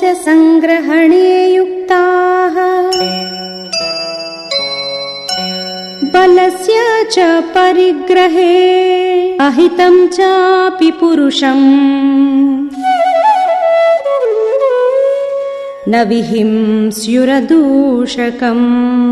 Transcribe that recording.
सङ्ग्रहणे युक्ताः। बलस्य च परिग्रहे अहितं चापि पुरुषम्। न विहिं स्युरदूषकम्